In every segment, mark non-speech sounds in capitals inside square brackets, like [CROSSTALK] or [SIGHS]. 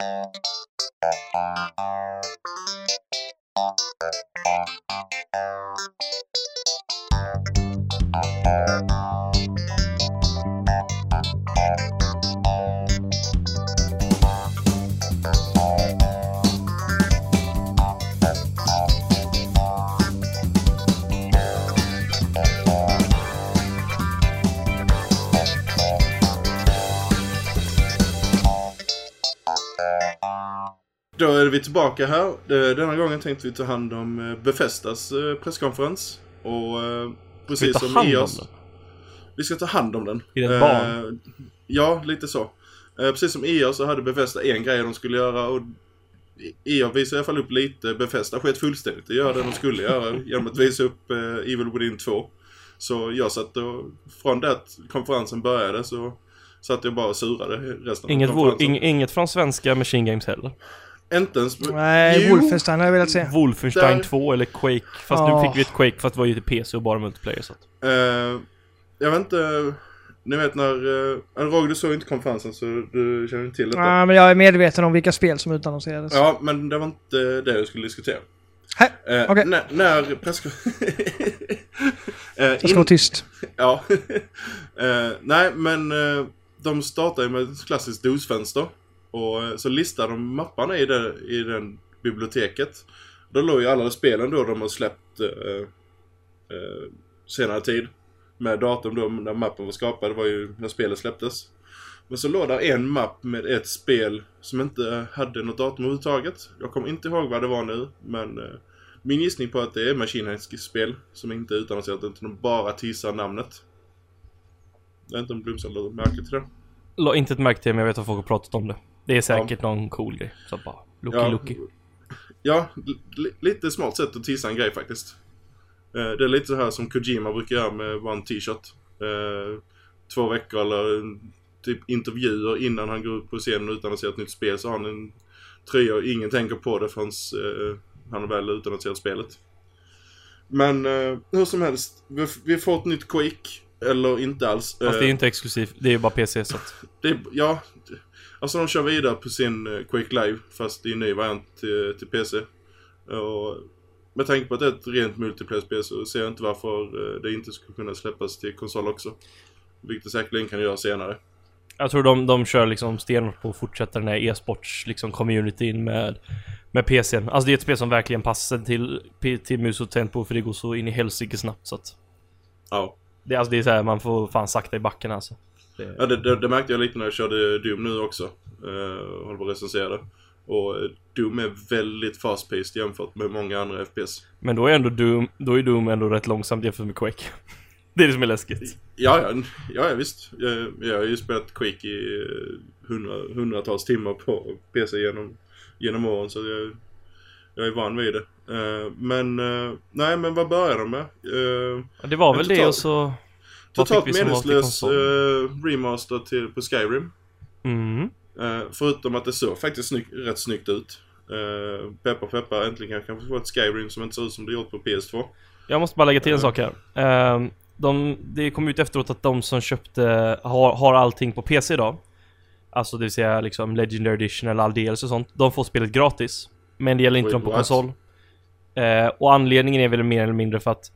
Thank you. Då är vi tillbaka här. Eh, Denna gången tänkte vi ta hand om eh, Befestas eh, presskonferens. Och precis ta som den? Vi ska ta hand om den. Det ett barn? Ja, lite så. Precis som EOS så hade Befesta en grej de skulle göra och EOS visade i alla fall upp lite. Befesta sket fullständigt. Det gör det de skulle göra genom att visa upp Evil Within 2. Så jag satt och, från det att konferensen började så satt jag bara och surade resten Inget, av konferensen. ing, inget från svenska Machine Games heller. Inte ens... Nej, Jo, Wolfenstein har jag velat se. Wolfenstein Där- 2 eller Quake. Fast Ah. nu fick vi ett Quake fast det var ju till PC och bara multiplayer så att. Eh, jag vet inte... Ni vet när... Uh, Roger, du såg inte konferensen så du känner inte till detta. Ja, men jag är medveten om vilka spel som utannonserades. Ja, men det var inte det jag skulle diskutera. Hä? Eh, Okej. När, när press... Eh, Jag ska in- vara tyst. [LAUGHS] Ja. [LAUGHS] Eh, nej, men eh, de startar ju med ett klassiskt DOS-fönster. Och så listar de mapparna i det, i den biblioteket. Då låg ju alla spelen då de har släppt eh, eh, senare tid. Med datum då när mappen var skapad, det var ju när spelet släpptes. Men så låg där en mapp med ett spel som inte hade något datum överhuvudtaget. Jag kommer inte ihåg vad det var nu, men eh, min gissning på att det är Machine Heads spel som inte är utannonserat utan de bara teasar namnet. Jag vet inte om Blomsson lade märke till det. La inte ett märke till men jag vet att folk har pratat om det. Det är säkert någon cool grej. Så bara, looky Ja. looky. Ja, li- lite smart sätt att teasa en grej faktiskt. Eh, det är lite så här som Kojima brukar göra med One T-shirt. Eh, två veckor eller typ intervjuer innan han går upp på scenen utan att se ett nytt spel så har han en tröja och ingen tänker på det förrän eh, han har väl utannonserat spelet. Men eh, hur som helst, vi, vi får ett nytt Quake. Eller inte alls. Fast det är inte exklusivt. Det är ju bara PC så att. det, ja, alltså de kör vidare på sin eh, Quake Live fast i en ny variant till, till PC. Och med tanke på att det är ett rent multiplayer-spel så ser jag inte varför eh, det inte skulle kunna släppas till konsol också. Vilket det säkerligen kan göra senare. Jag tror de, de kör liksom stenhårt på att fortsätta den här e-sports liksom communityn med med PCn. Alltså det är ett spel som verkligen passar till, till mus och tempo för det går så in i helsike snabbt så att Ja, det, alltså det är så här, man får fan sakta i backen alltså. Det, ja det, det, det märkte jag lite när jag körde Doom nu också. Uh, håller på att recensera det. Och eh, Doom är väldigt fast-paced jämfört med många andra FPS. Men då är ändå Doom, då är Doom ändå rätt långsamt jämfört med Quake. [LAUGHS] Det är det som är läskigt. Ja, ja, ja, ja visst. Jag, jag har ju spelat Quake i eh, hundra, hundratals timmar på PC genom, genom åren så jag, jag är van vid det. Eh, men, eh, nej men vad börjar de med? Uh, Ja, Det var väl det och så... totalt meningslös uh, remaster till, på Skyrim. Mm. Eh, förutom att det såg faktiskt snygg, rätt snyggt ut. Uh, peppa peppa, äntligen kan vi få ett Skyrim som inte ser ut som det gjort på PS2. Jag måste bara lägga till en sak här. Ehm, de, det kom ut efteråt att de som köpte, har, har allting på PC idag. Alltså det vill säga liksom Legendary Edition eller all DLC och sånt. De får spelet gratis. Men det gäller inte Wait, dem på what? konsol. Eh, och anledningen är väl mer eller mindre för att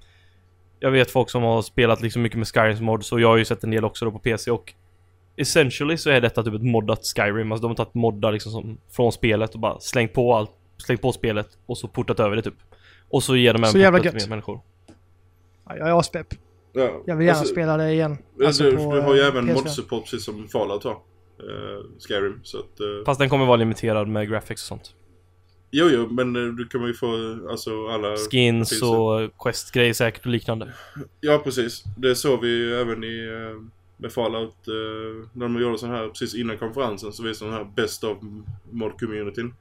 jag vet folk som har spelat liksom mycket med Skyrims mods och jag har ju sett en del också då på PC och Essentially så är detta typ ett moddat Skyrim, alltså de har tagit moddar liksom som, från spelet och bara slängt på allt, slängt på spelet och så portat över det typ. Och så ger de en Så jävla portat till gött. mer människor. Ja, jag är aspepp. Ja, Jag vill gärna alltså, spela det igen. du, Alltså du, på, du har ju eh, även PS4. mod-support precis som Fallout har. eh, Skyrim, så att... eh, Fast den kommer vara limiterad med graphics och sånt. Jo, jo, men eh, du kommer ju få alltså alla... Skins och quest-grejer säkert och liknande. Ja, precis. Det såg vi ju även i... eh, Med Fallout, eh, när de gjorde sån här precis innan konferensen så visade de den här Best of Mod-communityn.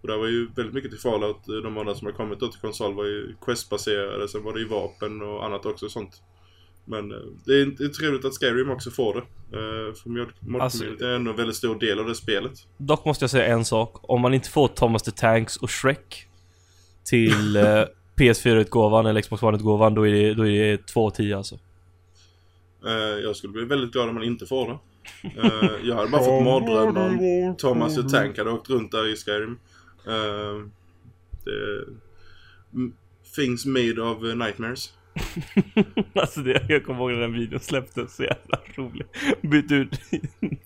Och där var ju väldigt mycket till Fallout, eh, de moddar som har kommit då till konsol var ju questbaserade, sen var det ju vapen och annat också sånt. Men eh, det är, det är trevligt att Skyrim också får det. Eh, För mod- Alltså- är ändå en väldigt stor del av det spelet. Dock måste jag säga en sak. Om man inte får Thomas the Tanks och Shrek till [LAUGHS] eh, PS4-utgåvan eller Xbox One-utgåvan, då är det, då är det 2 av 10 alltså. Jag skulle bli väldigt glad om man inte får det. Jag hade bara fått mardrömmar om Thomas the Tank hade åkt runt där i Skyrim. Det... Things made of nightmares. [LAUGHS] alltså det, jag kommer ihåg när den videon släpptes, så jävla rolig. Byt ut. [LAUGHS]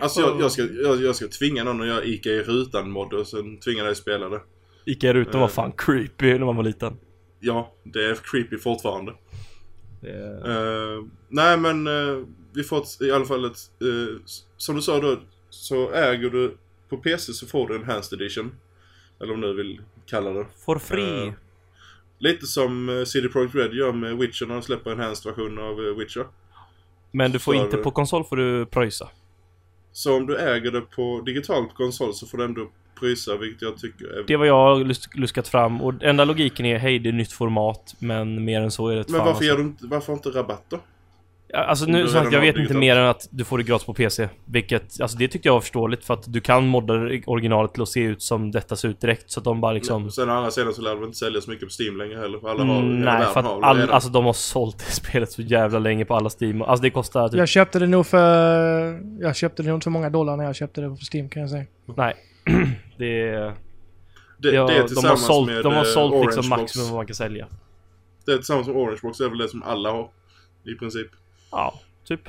Alltså jag, jag, ska, jag, jag ska tvinga någon att göra Ica i rutan-mod och sen tvinga dig att spela det. Ica rutan var fan creepy när man var liten. Ja, det är creepy fortfarande. Det... Eh, nej men uh, vi får ett, i alla fall ett, eh, som du sa då, så äger du på PC så får du en Enhanced Edition. Eller om du vill kalla det. For free. Eh, Lite som uh, CD Projekt Red gör med Witcher när de släpper en enhanced version av eh, Witcher. Men du får för- inte på konsol får du pröjsa. Så om du äger det på digitalt konsol så får du ändå pröjsa vilket jag tycker är... Det var jag har lus- luskat fram och enda logiken är hej det är nytt format men mer än så är det men varför, alltså. gör du inte, varför inte rabatt då? Ja, Alltså nu, som sagt, redan jag har vet inte mer än att du får det gratis på PC. Vilket, alltså det tyckte jag var förståeligt för att du kan modda originalet till att se ut som detta ser ut direkt. Så att de bara liksom... Sen å andra sidan så lär det inte sälja så mycket på Steam längre heller. För alla har, Mm, nej, för har att det all, alltså de har sålt det [LAUGHS] spelet så jävla länge på alla Steam. Alltså det kostar typ... Jag köpte det nog för... Jag köpte det nog inte för många dollar när jag köpte det på Steam kan jag säga. Nej. [CLEARS THROAT] det är... det, ja, det är de har sålt, med de har eh, sålt liksom maximum vad man kan sälja. Det är tillsammans med Orange Box, det är väl det som alla har. I princip. Ja, typ.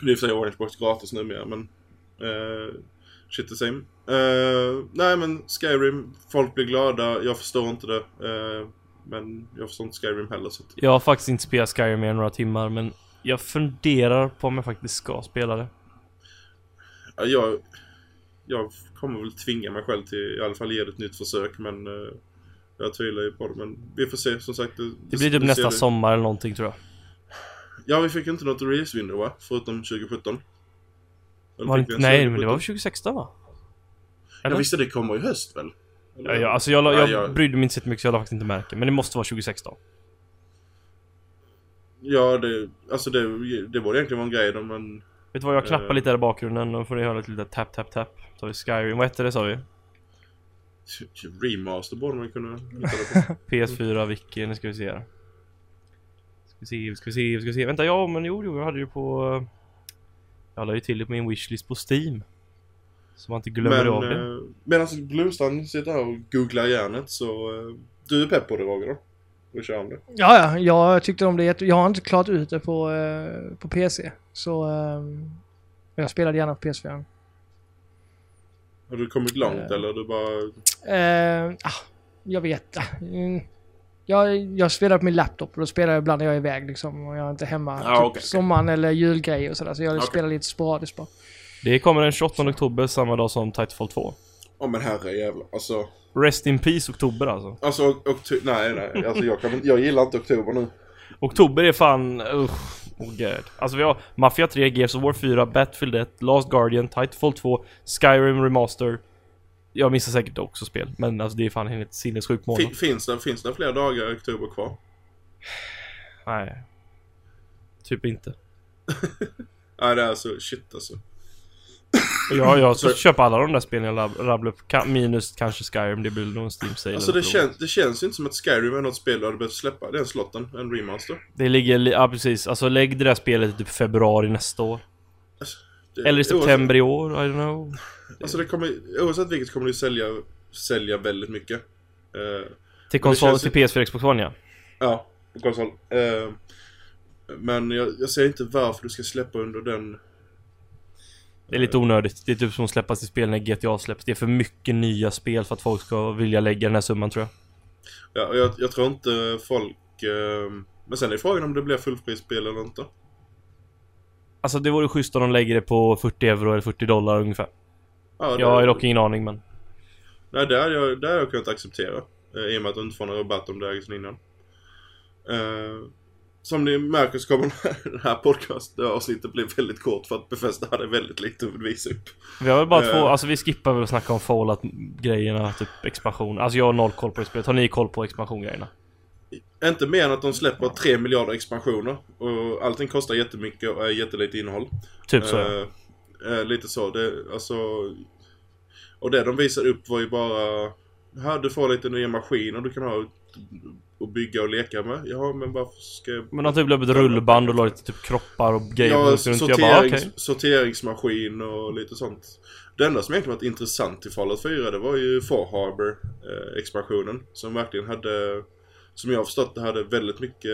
Det är i och för sig Orange Box gratis numera men... Uh, shit the same. Eh, nej men Skyrim, folk blir glada, jag förstår inte det. Eh, men jag förstår inte Skyrim heller så att, Jag har faktiskt inte spelat Skyrim mer än några timmar men jag funderar på om jag faktiskt ska spela det. ja, jag, jag kommer väl tvinga mig själv till i alla fall ge det ett nytt försök men... eh, jag tvivlar ju på det men vi får se som sagt. Det blir typ nästa sommar eller någonting tror jag. Ja vi fick inte något release window va? Förutom 2017. Eller Var det inte, nej, men det 2017? var väl 2016 va? Ja Eller? visst är det kommer i höst väl? Eller? Ja, ja, alltså jag, la- Ja, jag jag- brydde mig inte så mycket så jag la faktiskt inte märke. Men det måste vara 2016. Ja, det, alltså det, det borde egentligen vara en grej då, men... Vet du vad, jag knappar Eh. lite där i bakgrunden och får ni höra lite litet tap tap tap. Så har vi Skyrim, vad hette det sa vi? Remaster borde man kunna hitta det på. PS4 Wiki, nu ska vi se här. Ska vi se, ska vi se, ska vi se. Vänta, ja men jo, jo jag hade ju på... eh, Jag la ju till det på min wishlist på Steam. Så man inte glömmer av det. Men eh, medan Bluestan sitter här och googlar järnet så... Eh, du är pepp på det Roger då? Vi kör om det. Ja, ja, jag tyckte om det jätte... Jag har inte klarat ut det på, eh, på PC. Så... jag spelade gärna på PS4. Har du kommit långt eller du bara... Ah, jag vet. [LAUGHS] Mm, jag, jag spelar på min laptop och då spelar jag ibland när jag är iväg liksom. Och jag är inte hemma. Ja, typ okej. sommaren eller julgrejer och sådär. Så jag Okej. spelar lite sporadiskt bara. Det kommer den 28 oktober, samma dag som Titanfall 2. Åh men herre jävlar. Alltså... Rest in Peace oktober alltså. Alltså oktober... Nej nej. Alltså jag, kan, jag gillar inte oktober nu. Oktober är fan... Usch. Oh god. Alltså vi har Mafia 3, Gears of War 4, Battlefield 1, Last Guardian, Titanfall 2, Skyrim Remaster. Jag missar säkert också spel, men alltså det är fan en helt sinnessjuk månad. Fin, finns, det, finns det fler dagar i oktober kvar? [SIGHS] Nej. Typ inte. [LAUGHS] Nej det är alltså shit alltså. Och Jag, [LAUGHS] Så- köpa alla de där spelen jag rabblade upp. Ka- Minus kanske Skyrim, det blir nog en Steam sale. Alltså det, känns, det känns ju inte som att Skyrim är något spel du hade behövt släppa den slotten, en remaster. Det ligger, li- ja precis. Alltså lägg det där spelet i typ februari nästa år. Det, Eller i oavsett- september i år, I don't know. Alltså det kommer, oavsett vilket kommer du sälja, sälja väldigt mycket. Eh, Till konsol, till PS4 Xbox One ja. ja, på konsol. Eh, men jag, jag ser inte varför du ska släppa under den... Det är lite onödigt. Det är typ som att släppa till spel när GTA släpps. Det är för mycket nya spel för att folk ska vilja lägga den här summan tror jag. Ja, och jag, jag tror inte folk... Eh, men sen är frågan om det blir fullprisspel eller inte. Alltså det vore schysst om de lägger det på 40 euro eller 40 dollar ungefär. Ja, Jag har dock ingen aning men... Nej, det hade jag, hade jag kunnat acceptera. Eh, I och med att du inte får någon rabatt om det äger sedan innan. Eh, som ni märker så kommer [LAUGHS] den här, podcast-avsnittet bli väldigt kort för att Befesta hade väldigt lite att visa upp. Vi har väl bara Eh. två, alltså vi skippar väl att snacka om Fallout-grejerna, typ expansion. Alltså jag har noll koll på det spelet. Har ni koll på expansion-grejerna? Inte mer än att de släpper 3 miljarder expansioner. Och allting kostar jättemycket och är jättelite innehåll. Typ så ja. Eh, eh, lite så. Det, alltså, och det de visade upp var ju bara... Här, du får lite nya maskiner. Du kan ha att bygga och leka med. Ja, men varför ska jag... Men de typ blev ett rullband och la lite typ kroppar och grejer Ja, runt. Jag bara, sorterings, sorteringsmaskin och lite sånt. Det enda som egentligen varit intressant i Fallout 4 det var ju Far Harbor eh, expansionen. Som verkligen hade, som jag har förstått det, hade väldigt mycket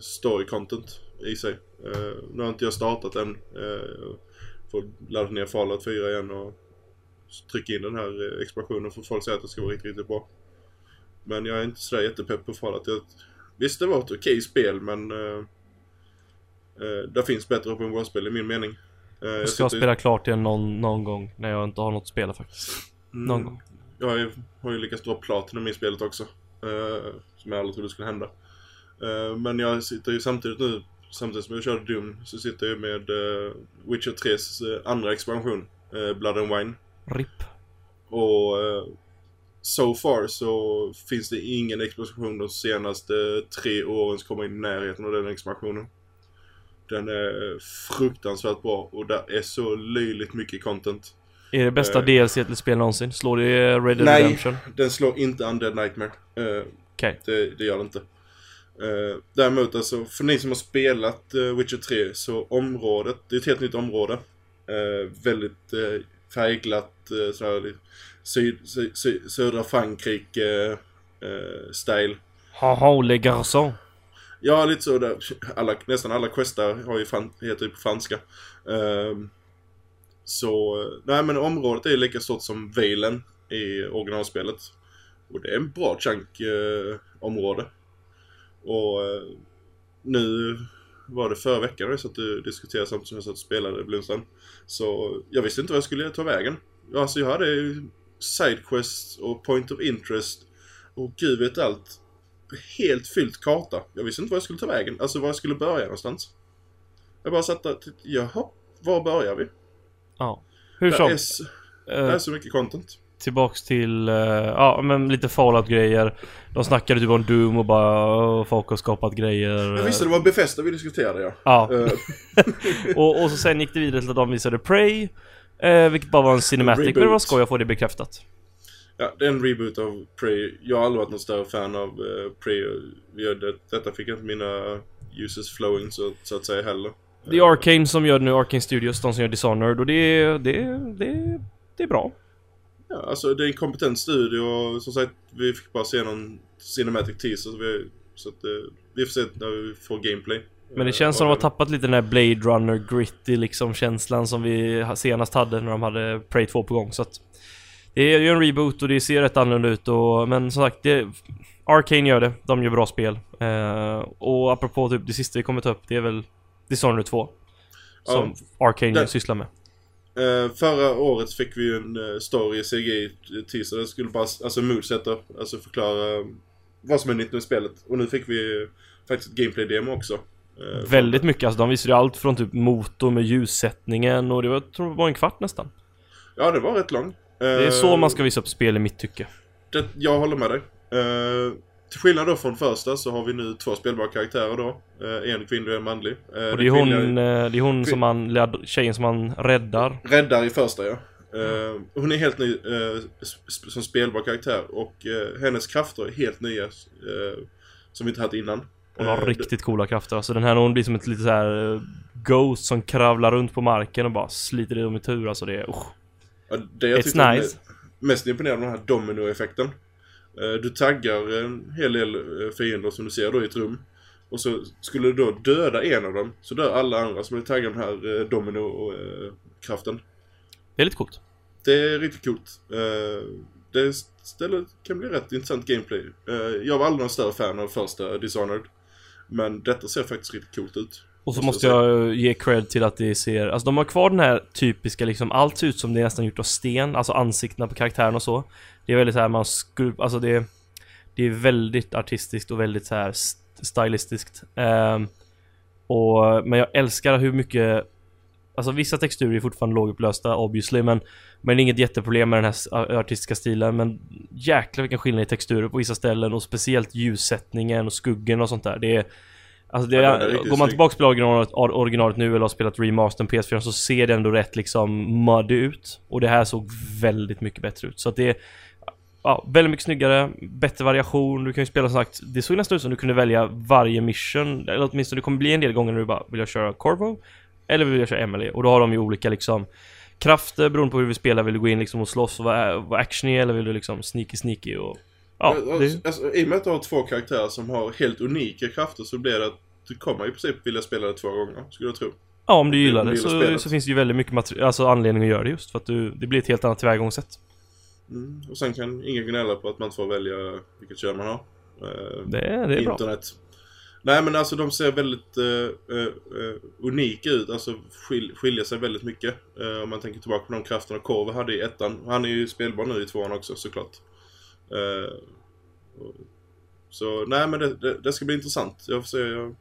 story content i sig. Eh, nu har inte jag startat än. Eh, får ladda ner Fallout 4 igen och trycka in den här eh, expansionen för folk säger att det ska vara riktigt, riktigt bra. Men jag är inte sådär jättepepp på Fallout. Jag, visst, det var ett okej spel men eh, eh, det finns bättre open world-spel i min mening. Eh, Jag ska sitter- spela klart det någon, någon gång när jag inte har något att spela faktiskt. någon Mm. gång. Jag har ju lyckats dra platinum i spelet också. Eh, som jag aldrig trodde skulle hända. Eh, men jag sitter ju samtidigt nu, samtidigt som jag körde Doom, så sitter jag med eh, Witcher 3s eh, andra expansion, Blood and Wine. RIP. Och so far så finns det ingen expansion de senaste tre åren som kommer i närheten av den expansionen. Den är fruktansvärt bra och det är så löjligt mycket content. Är det bästa Eh. DLC till spel någonsin? Slår det Red Dead Nej. Redemption? Den slår inte Undead Nightmare. Eh, Okej. det, det gör det inte. Eh, däremot alltså, för ni som har spelat eh, Witcher 3 så området, det är ett helt nytt område. Väldigt eh, färgglatt, sådär, syd, sy, sy, södra Frankrike eh, style. Haha, le garçon. Ja, lite så där. Alla, nästan alla questar har ju fan, heter ju på franska. Ehm, så, nej men området är lika stort som Valen i originalspelet. Och det är en bra chunk eh, område. Och eh, nu var det förra veckan jag satt och diskuterade samtidigt som jag satt och spelade Blomstrand. Så jag visste inte vad jag skulle ta vägen. Alltså jag hade ju och point of interest och gud vet allt helt fyllt karta. Jag visste inte var jag skulle ta vägen. Alltså var jag skulle börja någonstans. Jag bara satt där och tittade, jaha, var börjar vi? Ja. Hur som. är, det eh, är så mycket content. tillbaks till, eh, ja men lite Fallout-grejer. De snackade typ om Doom och bara "Åh, folk har skapat grejer. Jag visste det var Befesta vi diskuterade ja. Ja, Eh, [LAUGHS] och, och så sen gick det vidare till att de visade Prey. Eh, vilket bara var en cinematic, men det var skoj att få det bekräftat. ja, det är en reboot av Prey. Jag har aldrig varit någon större fan av uh, Prey. Det, detta fick inte mina users flowing så, så att säga heller. Det är Arcane som gör det nu, Arcane Studios, de som gör Dishonored och det är, det, det, det är bra. Ja, alltså det är en kompetent studio och som sagt vi fick bara se någon cinematic teaser. Så, vi, så att, eh, vi får se när vi får gameplay. Men det känns som de har tappat lite den här Blade Runner gritty liksom känslan som vi senast hade när de hade Prey 2 på gång så att Det är ju en reboot och det ser rätt annorlunda ut och men som sagt det Arcane gör det, de gör bra spel. Eh, och apropå typ det sista vi kommer ta upp det är väl Dishonored 2. Som Arcane Det- sysslar med. Eh, förra året fick vi ju en uh, story i CGI teaser. Det skulle bara, alltså moodsetter, alltså förklara eh, vad som är nytt med spelet. Och nu fick vi faktiskt ett gameplay-demo också. Eh, Väldigt mycket, alltså de visade ju allt från typ motor med ljussättningen och det var, jag tror det var en kvart nästan. Ja, det var rätt lång. Det är så man ska visa upp spel i mitt tycke. Det, jag håller med dig. Till skillnad då från första så har vi nu två spelbara karaktärer då. Eh, en kvinnlig och en manlig. Eh, Och det är hon, kvinnliga- eh, det är hon som man, tjejen som man räddar. Räddar i första ja. Eh, hon är helt ny som spelbar karaktär och hennes krafter är helt nya. som vi inte haft innan. Hon har riktigt coola krafter. Alltså den här hon blir som ett litet så här Ghost som kravlar runt på marken och bara sliter i dem i tur. Alltså det är... usch. Ja, det jag It's nice. mest imponerande den här dominoeffekten. Eh, Du taggar en hel del eh, fiender som du ser då i ett rum. Och så skulle du då döda en av dem så dör alla andra som är taggade den här eh, domino-kraften. Det är lite coolt. Det är riktigt coolt. Det ställer, kan bli rätt intressant gameplay. Jag var aldrig någon större fan av första Dishonored. Men detta ser faktiskt riktigt coolt ut. Och så Måste jag eh, ge cred till att det ser, alltså de har kvar den här typiska liksom, allt ser ut som det är nästan gjort av sten, alltså ansiktena på karaktären och så. Det är väldigt så här man skruv, alltså det Det är väldigt artistiskt och väldigt så här st- stylistiskt. Ehm, och, men jag älskar hur mycket Alltså vissa texturer är fortfarande lågupplösta obviously men Men det är inget jätteproblem med den här artistiska stilen men Jäklar vilken skillnad i texturer på vissa ställen och speciellt ljussättningen och skuggen och sånt där. Det är Alltså det, Ja, riktigt går man tillbaka till originalet, or- originalet nu eller har spelat remastern PS4 så ser det ändå rätt liksom muddy ut. Och det här såg väldigt mycket bättre ut. Så att det... ja, väldigt mycket snyggare, bättre variation, du kan ju spela som sagt, det såg nästan ut som du kunde välja varje mission, eller åtminstone det kommer bli en del gånger när du bara vill jag köra Corvo? Eller vill jag köra Emily? Och då har de ju olika liksom krafter beroende på hur du vill spela, vill du gå in liksom och slåss och vara, vara actionig eller vill du liksom sneaky sneaky och... Ja, det, alltså, I och med att du har två karaktärer som har helt unika krafter så blir det att du kommer i princip vilja spela det två gånger, skulle jag tro. ja om du gillar om du det så, så finns det ju väldigt mycket alltså anledning att göra det just för att du, det blir ett helt annat tillvägagångssätt. Mm. Och sen kan ingen gnälla på att man inte får välja vilket kön man har. Eh, Det, det är bra. internet. Nej men alltså de ser väldigt eh, eh, eh, unika ut, alltså skil, skiljer sig väldigt mycket. Eh, om man tänker tillbaka på de krafterna Korve hade i ettan. Han är ju spelbar nu i tvåan också såklart. Eh, så nej men det, det, det ska bli intressant. Jag får se, jag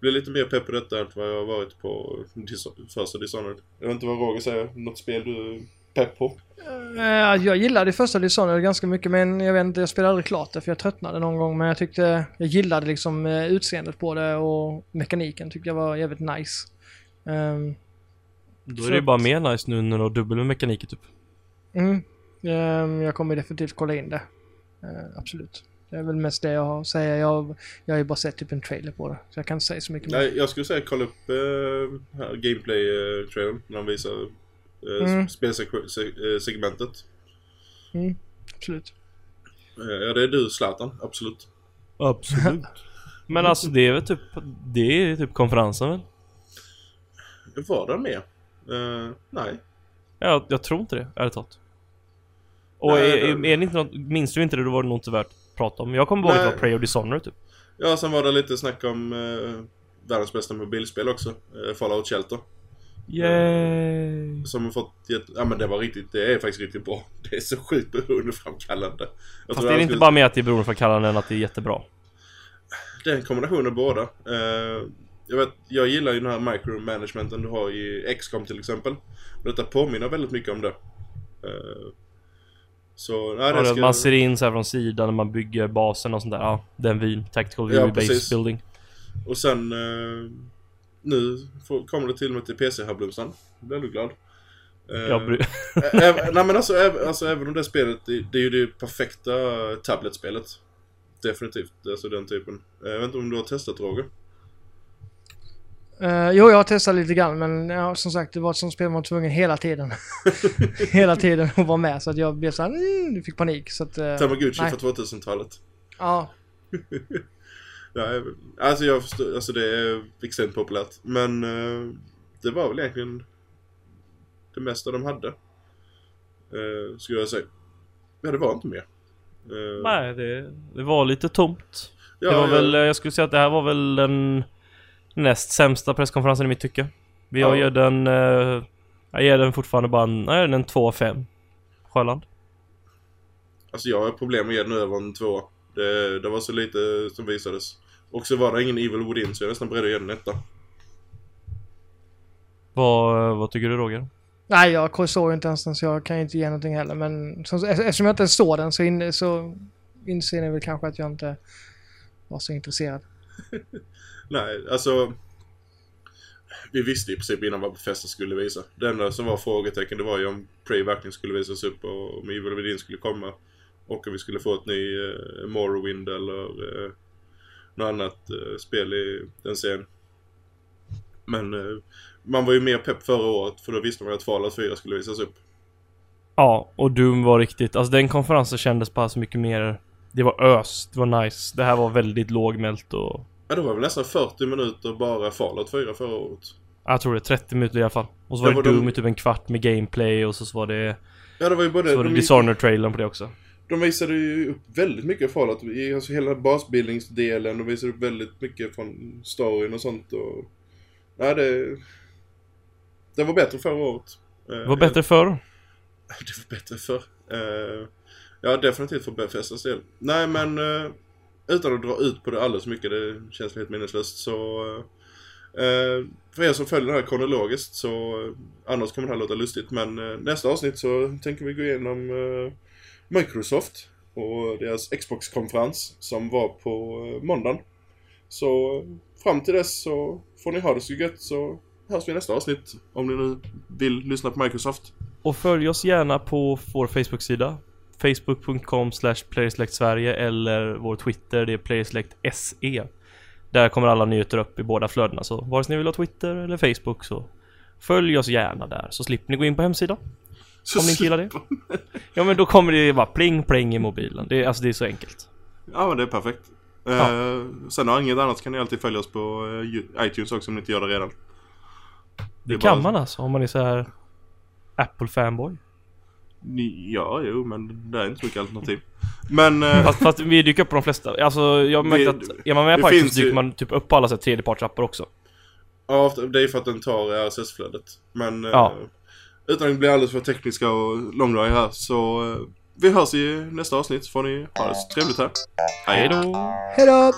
blir lite mer pepp på detta än vad jag har varit på Dis- första Dishonored. Jag vet inte vad Roger säger, något spel du pepp på? Eh, jag gillade första Dishonored ganska mycket men jag vet inte, jag spelade aldrig klart det för jag tröttnade någon gång. Men jag tyckte, jag gillade liksom eh, utseendet på det och mekaniken tyckte jag var jävligt nice. Ehm, Då är det ju att- bara mer nice nu när du har dubbel med mekaniker typ. mm, ehm, jag kommer definitivt kolla in det. Eh, absolut. Det är väl mest det jag har att säga. Jag, jag har ju bara sett typ en trailer på det. Så jag kan inte säga så mycket mer. Nej, jag skulle säga kolla upp eh, gameplay-trailern när de visar eh, Mm. spelsegmentet. Mm, absolut. Eh, ja, det är du Zlatan, absolut. Absolut. [LAUGHS] Men alltså det är väl typ, det är typ konferensen väl? Var det med? Eh, nej. Ja, jag tror inte det, ärligt talat. Och Nej, är, är, är inte något, minns du inte det, då var det nog inte värt att prata om. Jag kommer bara ihåg att det var Prey och Dishonored typ. Ja, sen var det lite snack om eh, världens bästa mobilspel också. Eh, Fallout Shelter. Yay! Som har fått jätte... Ja men det var riktigt, det är faktiskt riktigt bra. [LAUGHS] Det är så sjukt beroendeframkallande. Jag Fast det är inte skulle- bara med att det är beroende för kallaren än att det är jättebra. Det är en kombination av båda. Eh, jag, vet, jag gillar ju den här micromanagementen du har i XCOM till exempel. Detta påminner väldigt mycket om det. Eh, så, nej, Ja, ska... Man ser in så här från sidan när man bygger basen och sånt där. Ja, den vyn. Tactical Ja, view precis. base building. Och sen... Eh, nu kommer det till och med till PC här. Jag blir du glad. Eh, Jag bry- nej men alltså, även, alltså även om det spelet, det, det är ju det perfekta tablet-spelet. Definitivt, alltså den typen. Eh, Jag vet inte om du har testat Roger? Uh, jo, jag har testat lite grann men ja, som sagt det var ett sånt spel man var tvungen hela tiden. [LAUGHS] hela tiden att vara med så att jag blev såhär, mm, fick panik. Så att, uh, Tamagotchi nej. för 2000-talet. Ja, [LAUGHS] Ja, jag- alltså jag förstår, alltså det är extremt populärt. Men eh, det var väl egentligen det mesta de hade. Uh, skulle jag säga. Ja, det var inte mer. Eh, Nej, det, det var lite tomt. ja, det var ja, väl, jag skulle säga att det här var väl den näst sämsta presskonferensen i mitt tycke. Vi har Ja. gett den, eh, jag ger den fortfarande bara en, nej, en 2 av 5. Sjöland. Alltså jag har problem med att ge den över en tvåa. Det, det var så lite som visades. Och så var det ingen Evil Within så jag är nästan beredd att ge den en etta. Vad, eh, vad tycker du Roger? nej jag såg inte ens den så jag kan ju inte ge någonting heller men som, eftersom jag inte ens såg den så, in, så inser ni väl kanske att jag inte var så intresserad. [LAUGHS] Nej, alltså... Vi visste i princip innan vad Bethesda skulle visa. Det enda som var frågetecken det var ju om Prey verkligen skulle visas upp och om Evil Within skulle komma. Och om vi skulle få ett ny uh, Morrowind eller uh, något annat eh, spel i den serien. Men eh, man var ju mer pepp förra året för då visste man ju att Fallout 4 skulle visas upp. Ja, och Doom var riktigt, alltså den konferensen kändes bara så mycket mer Det var ös, det var nice. Det här var väldigt lågmält och Ja, det var väl nästan 40 minuter bara Fallout 4 förra året. Jag tror det, 30 minuter i alla fall. Och så var det var Doom i typ en kvart med gameplay och så var det... Ja, det var ju både... Så var det de, Dishonored-trailern på det också. de visade ju upp väldigt mycket Fallout. Alltså hela basbildningsdelen. De visade upp väldigt mycket från storyn och sånt. Och... Ja, det... Det var bättre förra året. Eh, Det var bättre förr. [LAUGHS] Det var bättre förr. Eh, ja, definitivt för Bethesdas del. Nej, men eh, utan att dra ut på det alldeles mycket, det känns helt minneslöst, så... Eh, för er som följer det här kronologiskt så, eh, annars kommer det här låta lustigt, men eh, nästa avsnitt så tänker vi gå igenom eh, Microsoft och deras Xbox-konferens som var på eh, måndagen. Så fram till dess så får ni ha det så gött så hörs vi i nästa avsnitt om ni nu vill lyssna på Microsoft. Och följ oss gärna på vår Facebook-sida. Facebook.com slash Sverige eller vår Twitter, det är Playerselect SE. Där kommer alla nyheter upp i båda flödena, så vare sig ni vill ha Twitter eller Facebook så följ oss gärna där, så slipper ni gå in på hemsidan. Så Om ni gillar det. Ja men då kommer det bara pling pling i mobilen. Det är, alltså det är så enkelt. Ja men det är perfekt. Ja. Eh, sen har inget annat kan ni alltid följa oss på eh, iTunes också om ni inte gör det redan. Det är kan bara- man alltså om man är så här Apple-fanboy. Ni, ja, jo men det är inte så mycket alternativ. Men... eh, Fast, fast vi dyker upp på de flesta. Alltså jag har märkt Det- att är man med på iTunes så dyker ju- man typ upp på alla så tredjepartsappar också. Ja, det är för att den tar RSS-flödet. Men eh, Ja. utan att bli alldeles för tekniska och långdragna här så eh, vi hörs i nästa avsnitt. Får ni ha det så trevligt här. Hej då! Hejdå!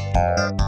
Thank